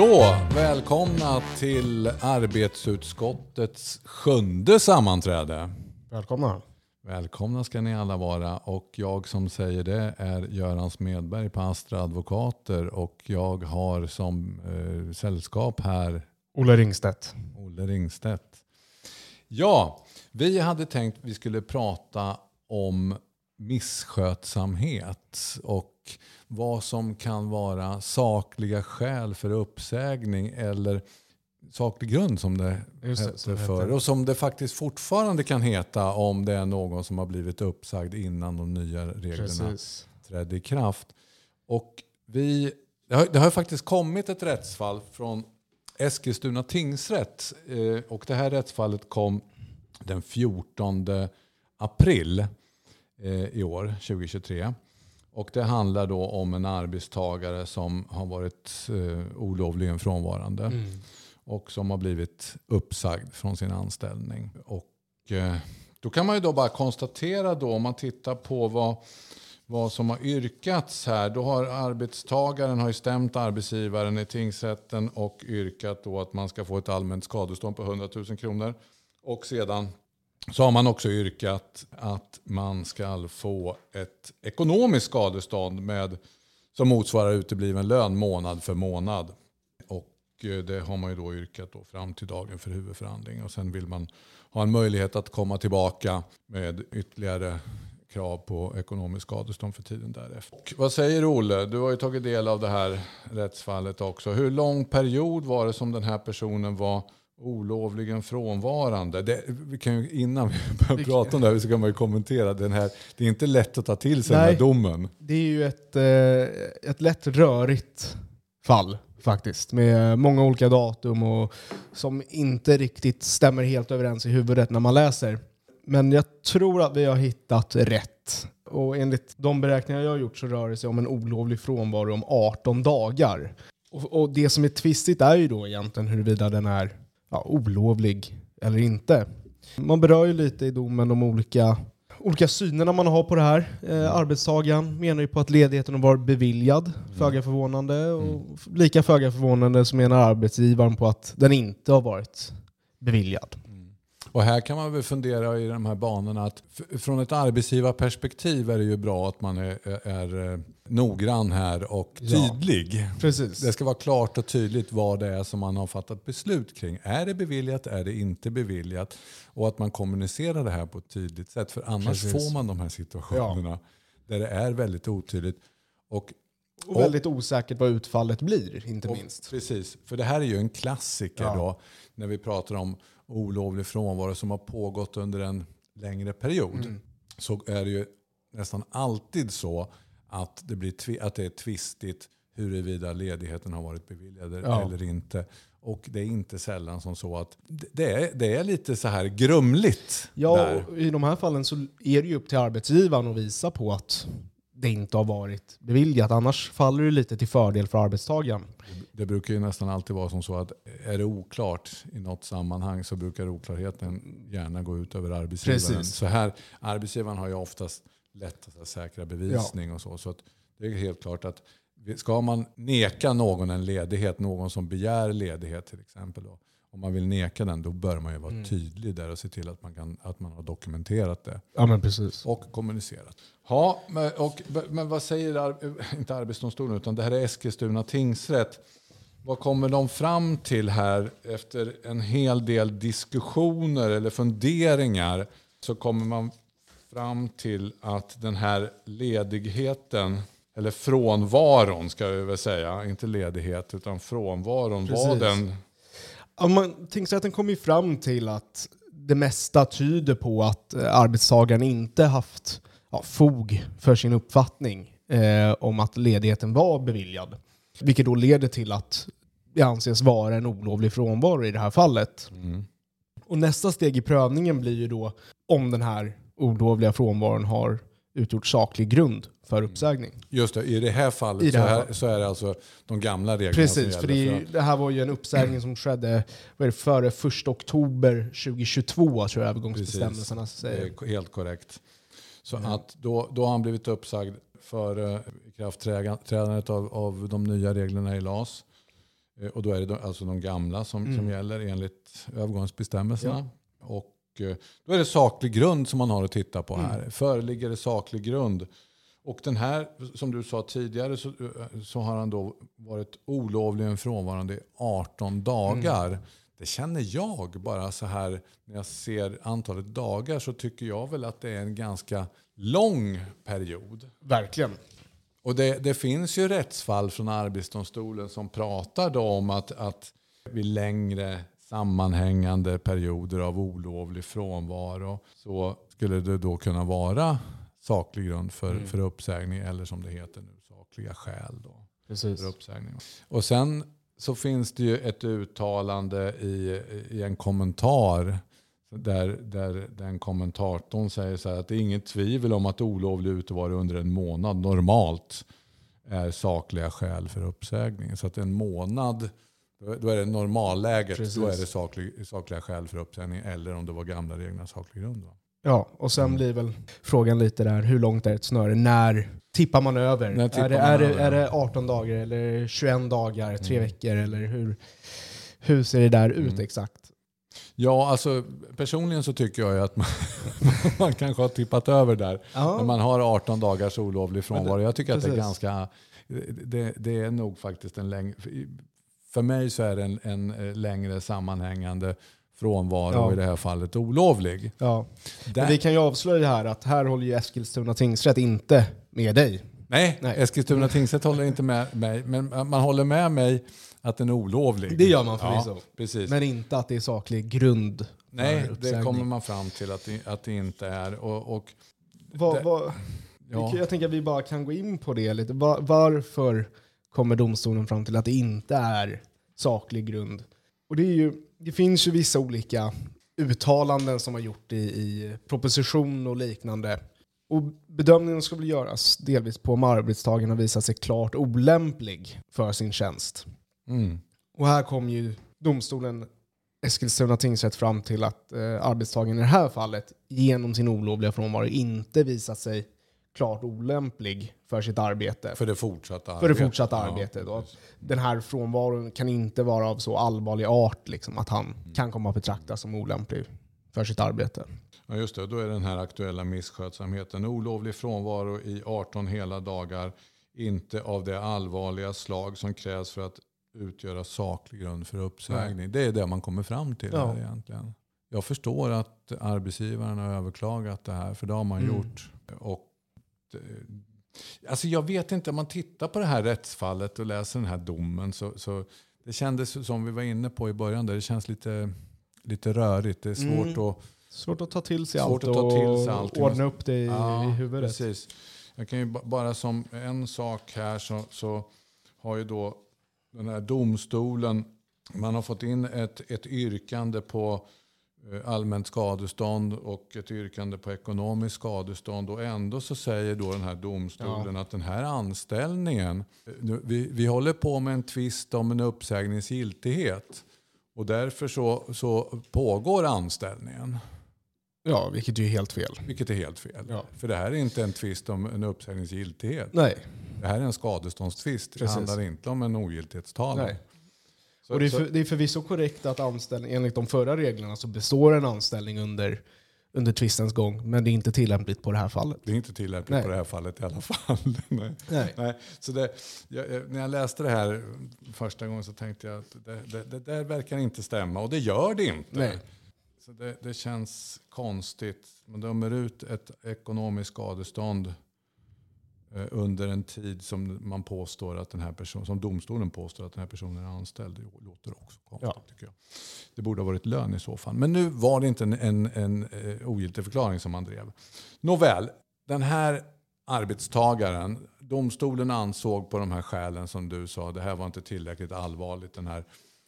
Så, välkomna till arbetsutskottets sjunde sammanträde. Välkomna. Välkomna ska ni alla vara och jag som säger det är Göran Smedberg på Astra Advokater och jag har som eh, sällskap här Olle Ringstedt. Olle Ringstedt. Ja, vi hade tänkt vi skulle prata om misskötsamhet och vad som kan vara sakliga skäl för uppsägning eller saklig grund som det Just hette som förr. Och som det faktiskt fortfarande kan heta om det är någon som har blivit uppsagd innan de nya reglerna Precis. trädde i kraft. Och vi, det, har, det har faktiskt kommit ett rättsfall från Eskilstuna tingsrätt. Eh, och det här rättsfallet kom den 14 april eh, i år, 2023. Och det handlar då om en arbetstagare som har varit eh, olovligen frånvarande Mm. och som har blivit uppsagd från sin anställning. Och eh, då kan man ju då bara konstatera då om man tittar på vad, vad som har yrkats här. Då har arbetstagaren har stämt arbetsgivaren i tingsrätten och yrkat då att man ska få ett allmänt skadestånd på 100 000 kronor. Och sedan så har man också yrkat att man ska få ett ekonomiskt skadestånd med, som motsvarar utebliven lön månad för månad. Och eh, det har man ju då yrkat då fram till dagen för huvudförhandling. Och sen vill man ha en möjlighet att komma tillbaka med ytterligare krav på ekonomiskt skadestånd för tiden därefter. Och vad säger Olle? Du har ju tagit del av det här rättsfallet också. Hur lång period var det som den här personen var olovligen frånvarande? Det, vi kan ju, innan vi börjar prata om det här så kan man ju kommentera den här. Det är inte lätt att ta till sig den Nej. här domen. Det är ju ett, eh, ett lätt rörigt fall faktiskt. Med många olika datum och som inte riktigt stämmer helt överens i huvudet när man läser. Men jag tror att vi har hittat rätt. Och enligt de beräkningar jag har gjort så rör det sig om en olovlig frånvaro om 18 dagar. Och, och det som är tvistigt är ju då egentligen huruvida den är ja, olovlig eller inte. Man berör ju lite i domen de olika, olika synerna man har på det här. Eh, arbetstagaren menar ju på att ledigheten varit beviljad, föga förvånande. Och f- lika föga förvånande så menar arbetsgivaren på att den inte har varit beviljad. Och här kan man väl fundera i de här banorna att från ett arbetsgivarperspektiv är det ju bra att man är, är, eh, noggrann här och Ja. tydlig. Precis. Det ska vara klart och tydligt vad det är som man har fattat beslut kring. Är det beviljat? Är det inte beviljat? Och att man kommunicerar det här på ett tydligt sätt. För annars Precis. får man de här situationerna där det är väldigt otydligt. Och, Och väldigt osäkert vad utfallet blir, inte minst. Precis, för det här är ju en klassiker Ja. då när vi pratar om olovlig frånvaro som har pågått under en längre period. Mm. Så är det ju nästan alltid så att det, blir att det är tvistigt huruvida ledigheten har varit beviljad Ja. eller inte. Och det är inte sällan som så att det- är, det är lite så här grumligt. Ja, i de här fallen så är det ju upp till arbetsgivaren att visa på att det inte har varit beviljat. Annars faller det lite till fördel för arbetstagaren. Det brukar ju nästan alltid vara som så att är det oklart i något sammanhang så brukar oklarheten gärna gå ut över arbetsgivaren. Precis. Så här, arbetsgivaren har ju oftast lätt att säkra bevisning och så. Så att det är helt klart att ska man neka någon en ledighet, någon som begär ledighet till exempel, då, om man vill neka den då bör man ju vara Mm. tydlig där och se till att man, kan, att man har dokumenterat det Ja, men precis. och kommunicerat. Ja, men, och, men vad säger ar- inte Arbetsdomstolen utan det här är Eskilstuna tingsrätt. Vad kommer de fram till här efter en hel del diskussioner eller funderingar så kommer man fram till att den här ledigheten eller frånvaron ska vi väl säga, inte ledighet utan frånvaron var Precis. den Ja, man, tingsrätten kom ju fram till att det mesta tyder på att eh, arbetstagaren inte haft ja, fog för sin uppfattning eh, om att ledigheten var beviljad. Vilket då leder till att det anses vara en olovlig frånvaro i det här fallet. Mm. Och nästa steg i prövningen blir ju då om den här olovliga frånvaron har utgjort saklig grund för uppsägning. Just det, i det här fallet I det så, här här, fallet. så är det alltså de gamla reglerna Precis, som för det, gäller. är, ju- det här var ju en uppsägning som skedde det, före 1 oktober 2022 tror jag övergångsbestämmelserna Det säger. är helt korrekt. Så Mm. att då, då har han blivit uppsagd för ikraftträdandet av, av de nya reglerna i LAS. Eh, Och då är det de- alltså de gamla som, Mm. som gäller enligt övergångsbestämmelserna. Och eh, då är det saklig grund som man har att titta på här. Mm. Föreligger det saklig grund? Och den här, som du sa tidigare, så, så har han då varit olovligen frånvarande i 18 dagar. Mm. Det känner jag bara så här, när jag ser antalet dagar så tycker jag väl att det är en ganska lång period. Verkligen. Och det, det finns ju rättsfall från Arbetsdomstolen som pratar då om att, att vid längre sammanhängande perioder av olovlig frånvaro så skulle det då kunna vara saklig grund för, för uppsägning eller som det heter nu, sakliga skäl då Precis. för uppsägning. Och sen så finns det ju ett uttalande i, i en kommentar där, där den kommentatorn säger så här att det är inget tvivel om att olovlig utevaro under en månad normalt är sakliga skäl för uppsägning. Så att en månad, då då är det normalläget, Precis. då är det saklig, sakliga skäl för uppsägning. Eller om det var gamla reglerna saklig grund. Va? Ja, och sen blir väl frågan lite där, hur långt är ett snöre? När tippar man över? När tippar är, det, man är, det, över? är det 18 dagar eller 21 dagar, tre Mm. veckor eller hur, hur ser det där ut Mm. exakt? Ja, alltså personligen så tycker jag att man, man kanske har tippat över där. När Ja, man har 18 dagars olovlig frånvaro. Jag tycker att det är precis. ganska... Det, det är nog faktiskt en längre... För mig så är det en, en eh, längre sammanhängande frånvaro Ja. i det här fallet olovlig. ja. Där, Men vi kan ju avslöja här att här håller ju Eskilstuna tingsrätt inte med dig. nej, Nej. Eskilstuna tingsrätt håller inte med mig. Men man håller med mig att den är olovlig. Det gör man förvisso. Ja, precis. Men inte att det är saklig grund nej, det kommer man fram till att det, att det inte är. Och, och, Vad- det- vad- ja. Jag tänker att vi bara kan gå in på det lite. Va- Varför kommer domstolen fram till att det inte är saklig grund? Och det, är ju, det finns ju vissa olika uttalanden som har gjort i, i proposition och liknande. Och bedömningen ska väl göras delvis på om arbetstagaren har visat sig klart olämplig för sin tjänst. Mm. Och här kom ju domstolen Eskilstuna tingsrätt fram till att eh, arbetstagaren i det här fallet genom sin olovliga frånvaro inte visat sig klart olämplig för sitt arbete. För det fortsatta För det arbetet. fortsatta Ja, arbetet. Precis. Den här frånvaron kan inte vara av så allvarlig art liksom, att han Mm. kan komma att betraktas som olämplig för sitt arbete. Ja, just det. Då är den här aktuella misskötsamheten olovlig frånvaro i 18 hela dagar. Inte av det allvarliga slag som krävs för att utgöra saklig grund för uppsägning. Det är det man kommer fram till Ja. här egentligen. Jag förstår att arbetsgivaren har överklagat det här, för det har man Mm. gjort. Och, alltså jag vet inte, om man tittar på det här rättsfallet och läser den här domen så, så det kändes som vi var inne på i början, där det känns lite, lite rörigt. Det är svårt Mm. att Svårt att ta till sig Svårt allt att ta till och allt. ordna upp det i, Ja, i huvudet. Precis. Jag kan ju ba- bara som en sak här så, så har ju då den här domstolen, man har fått in ett, ett yrkande på eh, allmänt skadestånd och ett yrkande på ekonomiskt skadestånd och ändå så säger då den här domstolen att den här anställningen, eh, vi, vi håller på med en tvist om en uppsägnings giltighet och därför så, så pågår anställningen. Ja, vilket är helt fel. Vilket är helt fel. Ja. För det här är inte en tvist om en uppsägnings giltighet. Nej. Det här är en skadeståndstvist. Det handlar inte om en ogiltighetstalan. Nej. Så, Och det är, för, det är förvisso korrekt att anställning, enligt de förra reglerna så består en anställning under, under tvistens gång, men det är inte tillämpligt på det här fallet. det är inte tillämpligt Nej. på det här fallet i alla fall. Nej. Nej. Nej, så det, jag, när jag läste det här första gången så tänkte jag att det, det, det där verkar inte stämma. Och det gör det inte. Nej. Så det, det känns konstigt. Man dömer ut ett ekonomiskt skadestånd under en tid som man påstår att den här personen, som domstolen påstår att den här personen är anställd. Det låter också konstigt Ja. tycker jag. Det borde ha varit lön i så fall. Men nu var det inte en, en, en eh, ogiltig förklaring som man drev. Nåväl, den här arbetstagaren, domstolen ansåg på de här skälen som du sa, det här var inte tillräckligt allvarligt den här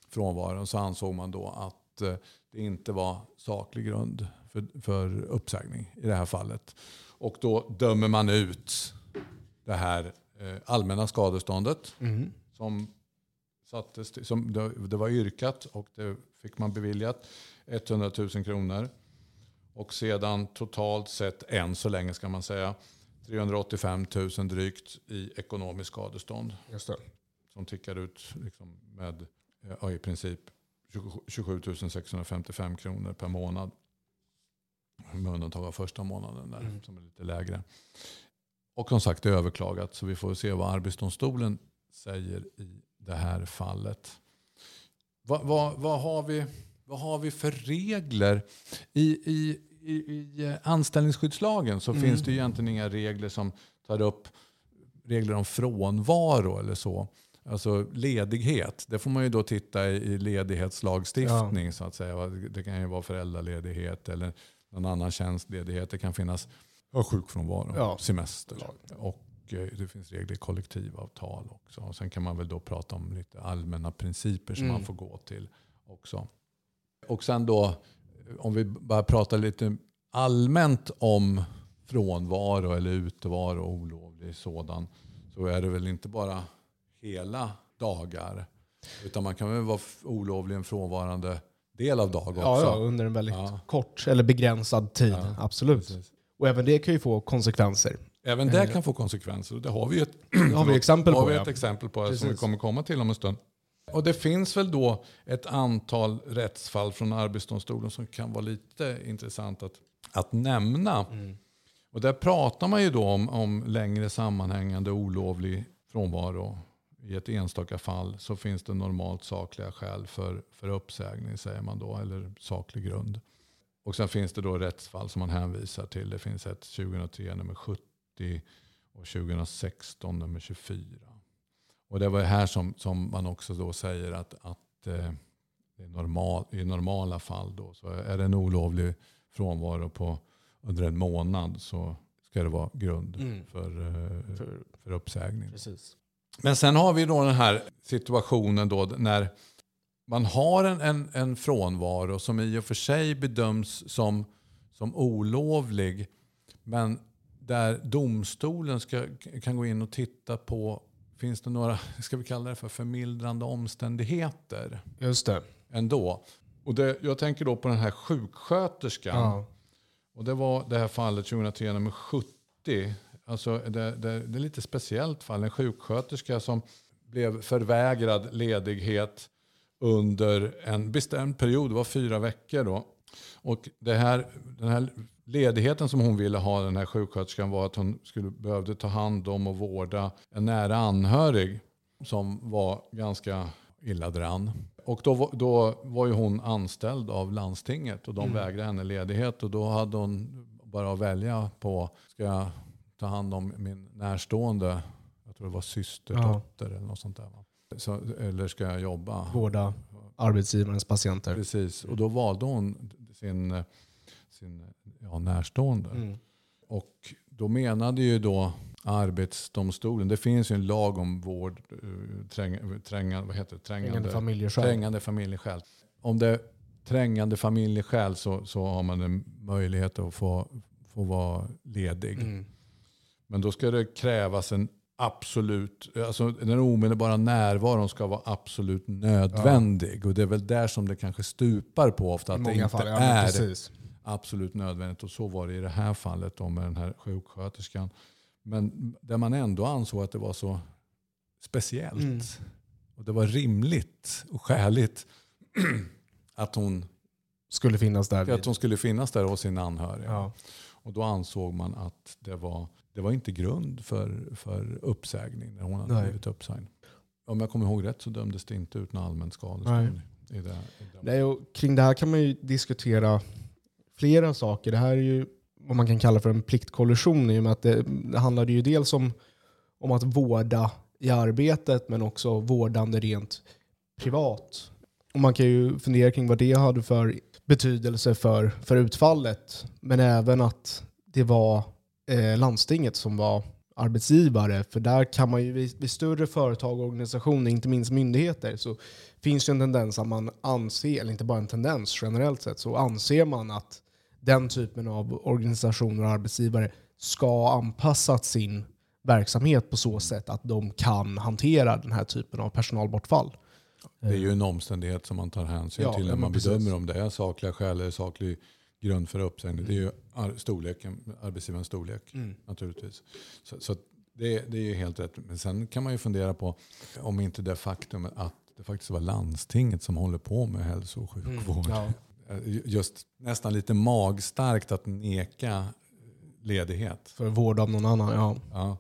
frånvaron, så ansåg man då att eh, det inte var saklig grund för, för uppsägning i det här fallet. Och då dömer man ut det här eh, allmänna skadeståndet Mm. som, sattes, som det, det var yrkat och det fick man beviljat 100 000 kronor. Och sedan totalt sett än så länge ska man säga 385 000 drygt i ekonomiskt skadestånd Just det. som tickar ut liksom med ja, i princip 27 655 kronor per månad. Med undantag av första månaden där, mm. som är lite lägre. Och som sagt det är överklagat så vi får se vad Arbetsdomstolen säger i det här fallet. Vad, vad, vad, har, vi, vad har vi för regler? I, i, i, i anställningsskyddslagen så mm. finns det egentligen inga regler som tar upp regler om frånvaro eller så. Alltså ledighet, det får man ju då titta i, ledighetslagstiftning ja. så att säga. Det kan ju vara föräldraledighet eller någon annan tjänstledighet. Det kan finnas sjukfrånvaro, ja. semester. Och eh, det finns regler i kollektivavtal också. Och sen kan man väl då prata om lite allmänna principer som mm. man får gå till också. Och sen då, om vi bara pratar lite allmänt om frånvaro eller utevaro, olovlig sådan, så är det väl inte bara hela dagar. Utan man kan väl vara olovligen frånvarande del av dag också. Ja, ja under en väldigt ja. kort eller begränsad tid. Ja, Absolut. Precis. Och även det kan ju få konsekvenser. Även det kan få konsekvenser. Det har vi ett, har vi exempel har på. Vi ett exempel på Precis. som vi kommer komma till om en stund. Och det finns väl då ett antal rättsfall från Arbetsdomstolen som kan vara lite intressant att, att nämna. Mm. Och där pratar man ju då om, om längre sammanhängande olovlig frånvaro. I ett enstaka fall så finns det normalt sakliga skäl för, för uppsägning säger man då, eller saklig grund. Och sen finns det då rättsfall som man hänvisar till. Det finns ett 2003 nummer 70 och 2016 nummer 24. Och det var här som, som man också då säger att, att eh, normal, i normala fall då, så är det en olovlig frånvaro på under en månad så ska det vara grund mm. för, eh, för, för uppsägning. Precis. Men sen har vi då den här situationen då när man har en, en, en frånvaro som i och för sig bedöms som, som olovlig. Men där domstolen ska, kan gå in och titta på, finns det några, ska vi kalla det för förmildrande omständigheter? Just det. Ändå. Och det, jag tänker då på den här sjuksköterskan. Ja. Och det var det här fallet 2003 nummer 70. Alltså det, det, det är lite speciellt fall. En sjuksköterska som blev förvägrad ledighet under en bestämd period, det var fyra veckor då. Och det här, den här ledigheten som hon ville ha, den här sjuksköterskan, var att hon skulle, behövde ta hand om och vårda en nära anhörig som var ganska illa dran. Och då, då var ju hon anställd av landstinget och de mm. vägrade henne ledighet. Och då hade hon bara att välja på, ska jag ta hand om min närstående, jag tror det var systerdotter ja. eller något sånt där. Så, eller ska jag jobba? Vårda arbetsgivarens patienter. Precis, och då valde hon sin, sin ja, närstående. Mm. Och då menade ju då Arbetsdomstolen, det finns ju en lag om vård, eh, träng, trängande, vad heter det? trängande, familjeskäl. trängande familjeskäl. Om det är trängande familjeskäl så, så har man en möjlighet att få, få vara ledig. Mm. Men då ska det krävas en absolut, alltså den omedelbara närvaron ska vara absolut nödvändig. Ja. Och det är väl där som det kanske stupar på ofta. Att det inte fall, ja, är absolut nödvändigt. Och så var det i det här fallet då med den här sjuksköterskan. Men där man ändå ansåg att det var så speciellt. Mm. Och det var rimligt och skäligt att hon skulle finnas där. Att hon skulle finnas där hos sin anhöriga. Ja. Och då ansåg man att det var, det var inte grund för, för uppsägning när hon hade Nej. blivit uppsagd. Om jag kommer ihåg rätt så dömdes det inte ut någon allmänt skadestånd. I det, i Nej, och kring det här kan man ju diskutera flera saker. Det här är ju vad man kan kalla för en pliktkollision i och med att det, det handlade ju dels om, om att vårda i arbetet men också vårdande rent privat. Och man kan ju fundera kring vad det hade för betydelse för, för utfallet. Men även att det var eh, landstinget som var arbetsgivare. För där kan man ju vid, vid, större företag och organisationer, inte minst myndigheter, så finns det en tendens att man anser, eller inte bara en tendens, generellt sett, så anser man att den typen av organisationer och arbetsgivare ska anpassa sin verksamhet på så sätt att de kan hantera den här typen av personalbortfall. Det är ju en omständighet som man tar hänsyn ja, till när man bedömer precis. om det är sakliga skäl eller saklig grund för uppsägning. Det är ju storleken, arbetsgivarens storlek mm. naturligtvis. Så, så det, det, är ju helt rätt. Men sen kan man ju fundera på om inte det faktum att det faktiskt var landstinget som håller på med hälso och sjukvård. Mm, ja. Eh, Just nästan lite magstarkt att neka ledighet. För vård av någon annan, ja. Ja,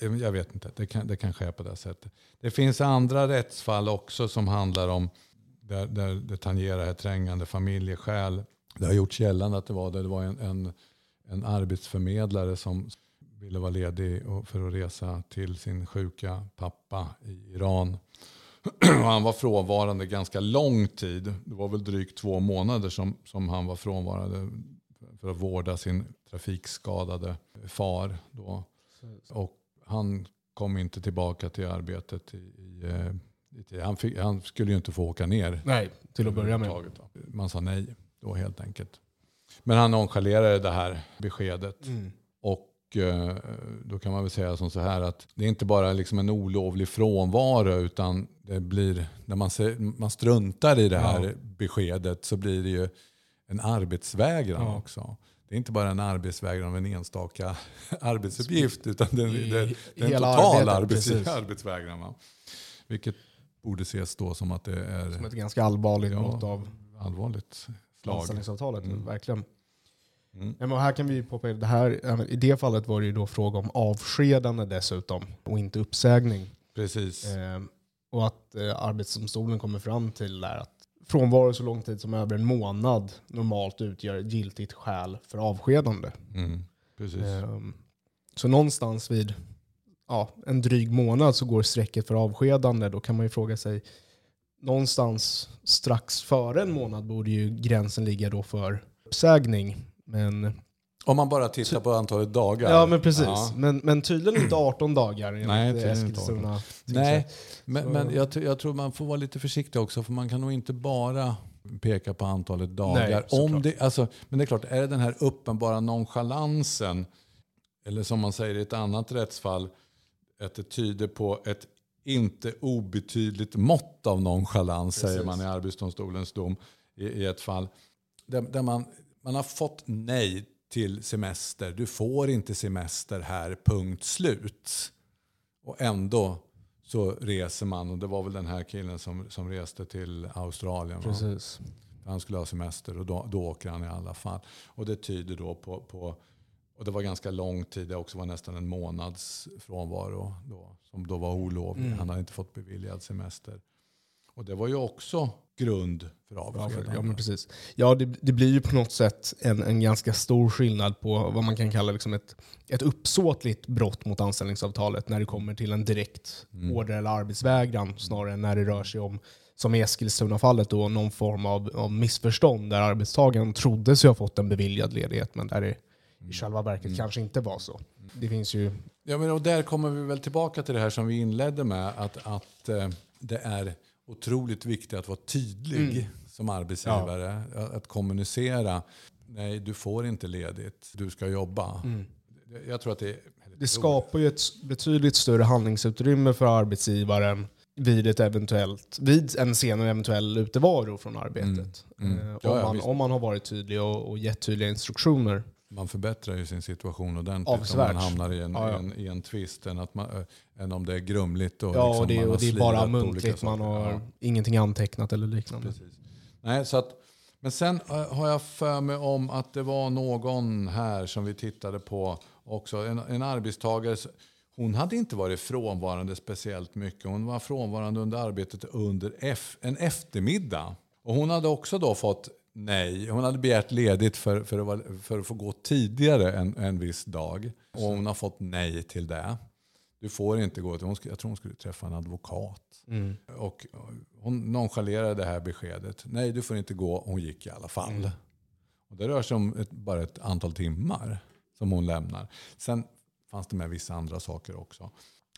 jag, jag vet inte, det kan, det kan ske på det sättet. Det finns andra rättsfall också som handlar om, där, där det tangerar här trängande familjeskäl. Det har gjorts gällande att det var det. Det var en, en, en arbetsförmedlare som ville vara ledig för att resa till sin sjuka pappa i Iran. Han var frånvarande ganska lång tid. Det var väl drygt två månader som, som han var frånvarande för att vårda sin trafikskadade far. Då. Och han kom inte tillbaka till arbetet i, i, eh, i. Han, fick, han skulle ju inte få åka ner. Nej, till att börja med. Man sa nej då helt enkelt. Men han nonchalerade det här beskedet. Mm. Och eh, då kan man väl säga som så här att det är inte bara liksom en olovlig frånvaro utan det blir, när man, ser, man struntar i det här Ja. beskedet så blir det ju en arbetsvägran Ja. också. Det är inte bara en arbetsvägran av en enstaka arbetsuppgift utan det, är en total arbets, arbetsvägran. Va? Vilket borde ses då som att det är Som ett ganska allvarligt Ja. mått av allvarligt slag. anställningsavtalet. Mm. Verkligen. Mm. Här kan vi påpeka, det här, I det fallet var det ju då fråga om avskedande dessutom och inte uppsägning. Precis. Eh, och att eh, Arbetsdomstolen kommer fram till där att frånvaro så lång tid som över en månad normalt utgör ett giltigt skäl för avskedande. Mm. Precis. Ehm, Så någonstans vid ja, en dryg månad så går strecket för avskedande. Då kan man ju fråga sig, någonstans strax före en månad borde ju gränsen ligga då för uppsägning. Men, Om man bara tittar på antalet dagar. ja men precis. Ja. Men, men tydligen inte 18 dagar Nej, Eskilstuna. Nej, men, men jag, jag tror man får vara lite försiktig också för man kan nog inte bara peka på antalet dagar. Nej. Om det, alltså, men det är klart, är det den här uppenbara nonchalansen eller som man säger i ett annat rättsfall att det tyder på ett inte obetydligt mått av nonchalans säger man i Arbetsdomstolens dom i, i ett fall där, där man, man har fått nej till semester. Du får inte semester här, punkt slut. Och ändå så reser man och det var väl den här killen som, som reste till Australien. Va? Precis. Han skulle ha semester och då, då åker han i alla fall. Och det tyder då på, på och det var ganska lång tid, det också var nästan en månads frånvaro då, som då var olovlig. Mm. Han hade inte fått beviljad semester. Och det var ju också grund för avskedande. ja, men precis. Ja, det, det blir ju på något sätt en, en ganska stor skillnad på vad man kan kalla liksom ett, ett uppsåtligt brott mot anställningsavtalet när det kommer till en direkt Mm. order eller arbetsvägran snarare än när det rör sig om, som i Eskilstuna-fallet, någon form av, av missförstånd där arbetstagaren trodde sig ha fått en beviljad ledighet men där det i själva verket Mm. kanske inte var så. Det finns ju... Ja, men och där kommer vi väl tillbaka till det här som vi inledde med. Att, att eh, det är otroligt viktigt att vara tydlig Mm. som arbetsgivare. Att, att kommunicera. Nej, du får inte ledigt. Du ska jobba. Jag tror att det är... Det skapar ju ett betydligt större handlingsutrymme för arbetsgivaren vid, ett eventuellt, vid en senare eventuell utevaro från arbetet. Mm. Eh, Ja, om, ja, man, om man har varit tydlig och, och gett tydliga instruktioner. Man förbättrar ju sin situation ordentligt om Avsevärt. man hamnar i en, Ja, ja. En, i en tvist än, att man, äh, än om det är grumligt. Och Ja, liksom och det, och det är bara muntligt, man har Ja. ingenting antecknat eller liknande. Precis. Nej, så att, men sen eh, har jag för mig om att det var någon här som vi tittade på också. En, en arbetstagare. Hon hade inte varit frånvarande speciellt mycket. Hon var frånvarande under arbetet under F, en eftermiddag. Och hon hade också då fått nej. Hon hade begärt ledigt för, för, att, vara, för att få gå tidigare en, en viss dag. Och hon har fått nej till det. Du får inte gå hon jag tror hon skulle träffa en advokat. Mm. Och hon nonchalerade det här beskedet. Nej, du får inte gå. Hon gick i alla fall. Mm. Och det rör sig om ett, bara ett antal timmar som hon lämnar. Sen fanns det med vissa andra saker också.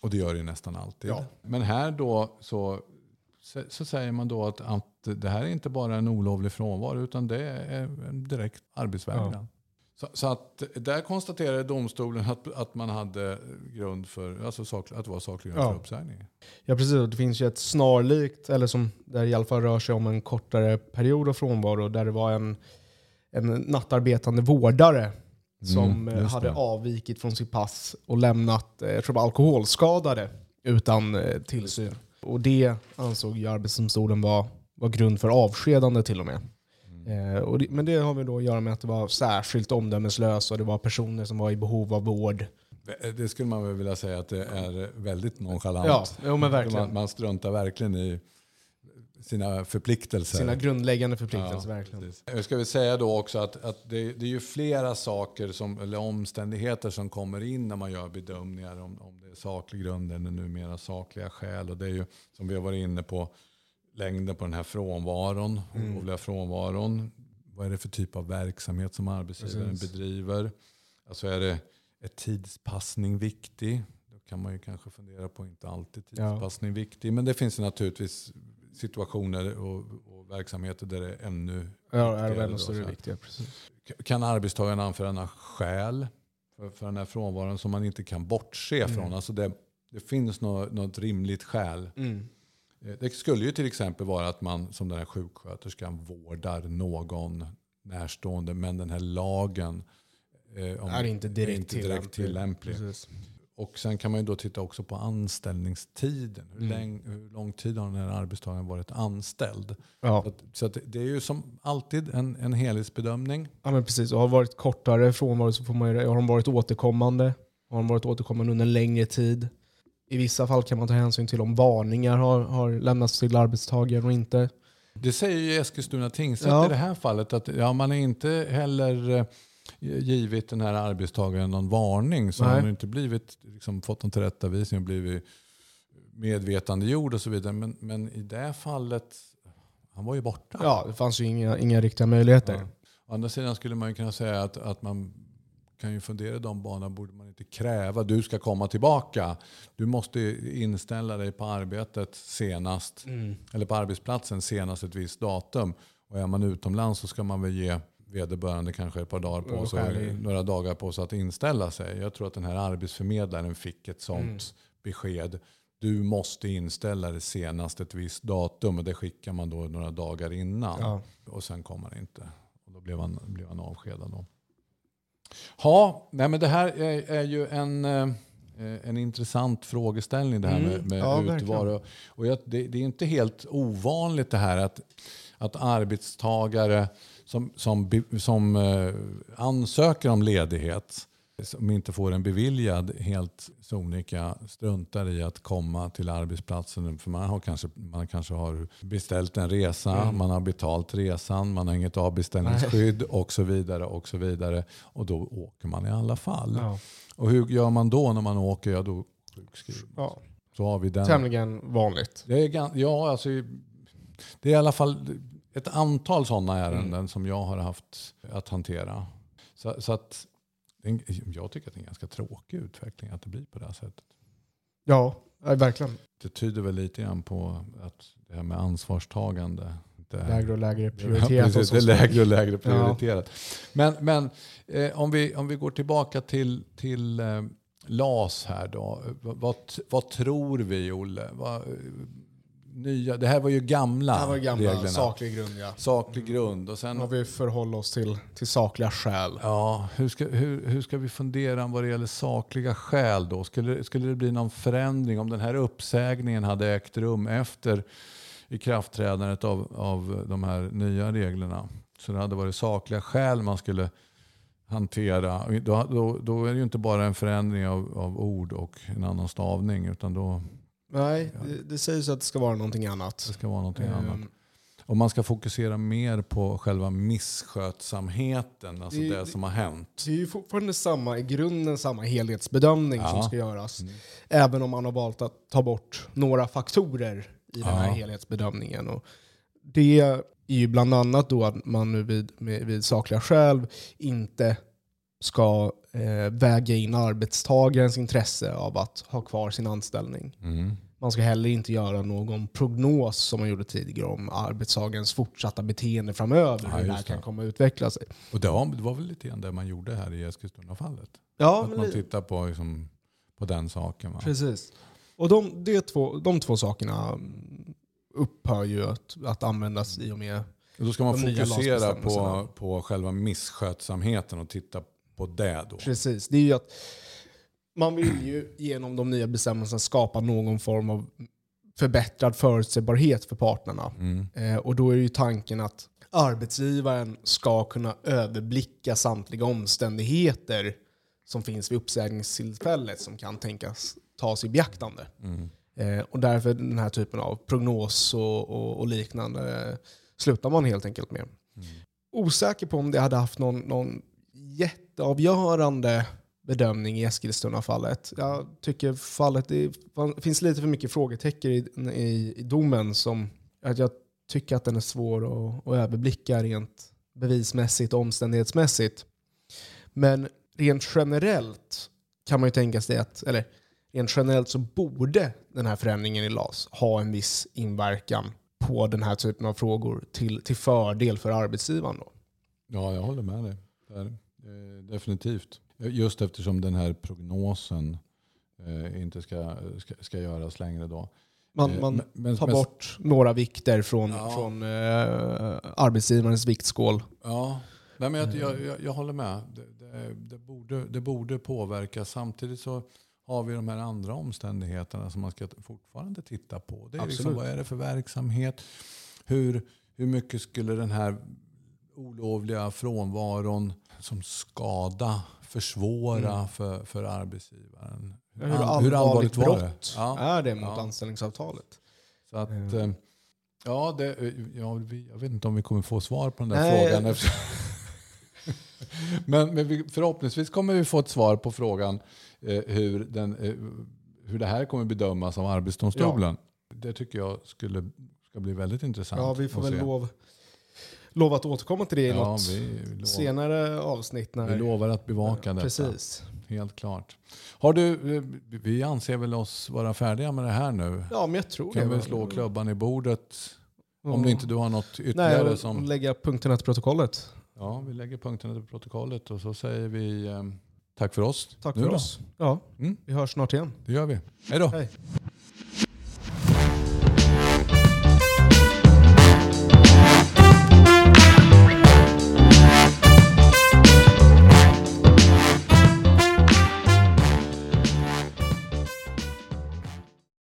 Och det gör det nästan alltid. Ja. Men här då så, så, så säger man då att, att det här är inte bara en olovlig frånvaro utan det är en direkt arbetsvägran. Så, så att där konstaterade domstolen att, att man hade grund för, alltså sak, att det var saklig grund Ja. för uppsägning. Ja precis, det finns ju ett snarlikt, eller som där i alla fall rör sig om en kortare period av frånvaro där det var en, en nattarbetande vårdare som Mm, hade det. avvikit från sitt pass och lämnat, eh, jag tror det var alkoholskadade utan eh, tillsyn. Och det ansåg ju Arbetsdomstolen var, var grund för avskedande till och med. Eh, och det, men det har vi då att göra med att det var särskilt omdömeslöst och det var personer som var i behov av vård. Det skulle man väl vilja säga att det är väldigt nonchalant. Ja, jo, men verkligen. Man, man struntar verkligen i sina förpliktelser. Sina grundläggande förpliktelser, Ja, verkligen. precis. Jag ska väl säga då också att, att det, det är ju flera saker som, eller omständigheter som kommer in när man gör bedömningar om, om det är saklig grund eller numera sakliga skäl. Och det är ju som vi har varit inne på längden på den här frånvaron, Mm. olovliga frånvaron. Vad är det för typ av verksamhet som arbetsgivaren Precis. bedriver? Alltså är det är tidspassning viktig? Då kan man ju kanske fundera på, inte alltid Ja. tidspassning viktig. Men det finns naturligtvis situationer och, och verksamheter där det är ännu Ja, är det då, större viktiga. Precis. Kan arbetstagaren anföra skäl för, för den här frånvaron som man inte kan bortse Mm. från? Alltså det, det finns något, något rimligt skäl. Mm. Eh, Det skulle ju till exempel vara att man som den här sjuksköterskan vårdar någon närstående men den här lagen eh, om- Är inte direkt är inte direkt tillämplig. Precis. Och sen kan man ju då titta också på anställningstiden. Hur, Mm. läng, hur lång tid har den här arbetstagaren varit anställd? Ja. Så, att, så att det- det är ju som alltid en, en helhetsbedömning. ja, men precis. Och har varit kortare frånvaro så får man ju, har de varit återkommande? Har de varit återkommande under en längre tid? I vissa fall kan man ta hänsyn till om varningar har, har lämnats till arbetstagaren och inte. Det säger ju Eskilstuna tingsrätt Ja. i det här fallet att ja, man är inte heller eh, givit den här arbetstagaren någon varning. Så Nej. han har inte blivit, liksom, fått någon tillrättavisning och blivit medvetandegjord och så vidare. Men, men i det fallet, han var ju borta. Ja, det fanns ju inga, inga riktiga möjligheter. Ja. Å andra sidan skulle man ju kunna säga att, att man kan ju fundera i de banorna. Borde man inte kräva du ska komma tillbaka. Du måste inställa dig på arbetet senast Mm. eller på arbetsplatsen senast ett visst datum. Och är man utomlands så ska man väl ge vederbörande kanske ett par dagar på sig, några dagar på sig att inställa sig. Jag tror att den här arbetsförmedlaren fick ett sånt Mm. besked. Du måste inställa dig senast ett visst datum och det skickar man då några dagar innan. Ja. Och sen kom han inte. Och då blev han, blev han avskedad. Då. Ja, nej men det här är, är ju en, eh, en intressant frågeställning det här Mm, med, med ja, utvaro. Och jag, det, det är inte helt ovanligt det här att, att arbetstagare som, som, som eh, ansöker om ledighet som inte får en beviljad helt sonika struntar i att komma till arbetsplatsen. För man, har kanske, man kanske har beställt en resa, Mm. man har betalt resan, man har inget avbeställningsskydd och så vidare. Och så vidare. Och då åker man i alla fall. Ja. Och hur gör man då när man åker? Ja, då sjukskriver. Ja. Så har vi den. Tämligen vanligt. Det är, ja, alltså, det är i alla fall ett antal sådana ärenden Mm. som jag har haft att hantera. Så, så att, jag tycker att det är en ganska tråkig utveckling att det blir på det här sättet. Ja, ja verkligen. Det tyder väl lite grann på att det här med ansvarstagande är- Lägre och lägre Ja, precis, så. det är lägre och lägre Ja. prioriterat. Men, men eh, om, vi, om vi går tillbaka till, till eh, LAS här då. Vad, vad, vad tror vi Olle? Vad, nya, det här var ju gamla, Det här var gamla reglerna. saklig grund ja. Saklig grund. Och sen, har vi förhållit oss till, till sakliga skäl. ja, hur, ska, hur, hur ska vi fundera vad det gäller sakliga skäl då? Skulle, skulle det bli någon förändring om den här uppsägningen hade ägt rum efter ikraftträdandet av, av de här nya reglerna? Så det hade varit sakliga skäl man skulle hantera. Då, då, då är det ju inte bara en förändring av, av ord och en annan stavning utan då Nej, det, det sägs att det ska vara någonting annat. det ska vara någonting Ehm, annat. Och man ska fokusera mer på själva misskötsamheten, alltså Det- det, som har hänt. Det är ju fortfarande samma, i grunden samma helhetsbedömning Ja. som ska göras. Mm. Även om man har valt att ta bort några faktorer i den här Ja. helhetsbedömningen. Och det är ju bland annat då att man nu vid, med, vid sakliga skäl inte ska eh, väga in arbetstagarens intresse av att ha kvar sin anställning. Mm. Man ska heller inte göra någon prognos som man gjorde tidigare om arbetstagarens fortsatta beteende framöver. Ja, hur det här kan komma att utveckla sig. Och det var, det var väl lite grann det man gjorde här i Eskilstuna-fallet. Ja, att man tittar på, liksom, på den saken. Va? Precis. Och de, det två, de två sakerna mm, upphör ju att, att användas i och med... Och då ska man De fokusera på, på själva misskötsamheten och titta på det då. Precis. Det är ju att man vill ju genom de nya bestämmelserna skapa någon form av förbättrad förutsägbarhet för parterna. Mm. Eh, och då är ju tanken att arbetsgivaren ska kunna överblicka samtliga omständigheter som finns vid uppsägningstillfället som kan tänkas tas i beaktande. Mm. Eh, och därför den här typen av prognos och, och, och liknande slutar man helt enkelt med. Mm. Osäker på om det hade haft någon, någon jätteavgörande bedömning i Eskilstuna-fallet. Jag tycker fallet det finns lite för mycket frågetecken i, i, i domen som att jag tycker att den är svår att, att överblicka rent bevismässigt och omständighetsmässigt. Men rent generellt kan man ju tänka sig att, eller rent generellt så borde den här förändringen i LAS ha en viss inverkan på den här typen av frågor till, till fördel för arbetsgivaren. Då. Ja, jag håller med dig. Där. Eh, definitivt. Just eftersom den här prognosen eh, inte ska, ska, ska göras längre då. Man, Eh, man men- tar men- bort några vikter från, Ja. från eh, arbetsgivarens viktskål. Ja, Nej, men jag, jag, jag, håller med. Det, det, det, borde, det borde påverka. Samtidigt så har vi de här andra omständigheterna som man ska fortfarande titta på. Det är liksom, vad är det för verksamhet? Hur, hur mycket skulle den här olovliga frånvaron som skada försvåra Mm. för, för arbetsgivaren? Hur allvarligt, allvarligt var det? brott Ja. är det mot Ja. anställningsavtalet? Så att, Mm. eh, ja, det, ja, vi, jag vet inte om vi kommer få svar på den där Nej. frågan. Efter. men men vi, förhoppningsvis kommer vi få ett svar på frågan eh, hur, den, eh, hur det här kommer bedömas av Arbetsdomstolen. Det tycker jag skulle, ska bli väldigt intressant. Ja, vi får väl se. lov, lov att återkomma till det i ja, något vi, lov, senare avsnitt. När, vi lovar att bevaka detta. Precis. Helt klart. Har du, eh, vi anser väl oss vara färdiga med det här nu? Ja, men jag tror Kan det. vi slå klubban i bordet? Ja. Om inte du har något ytterligare Nej, som... lägga punkterna till protokollet. Ja, vi lägger punkterna till protokollet och så säger vi eh, tack för oss. Tack Nu för då? oss. Ja, Mm. vi hörs snart igen. Det gör vi. Hej då!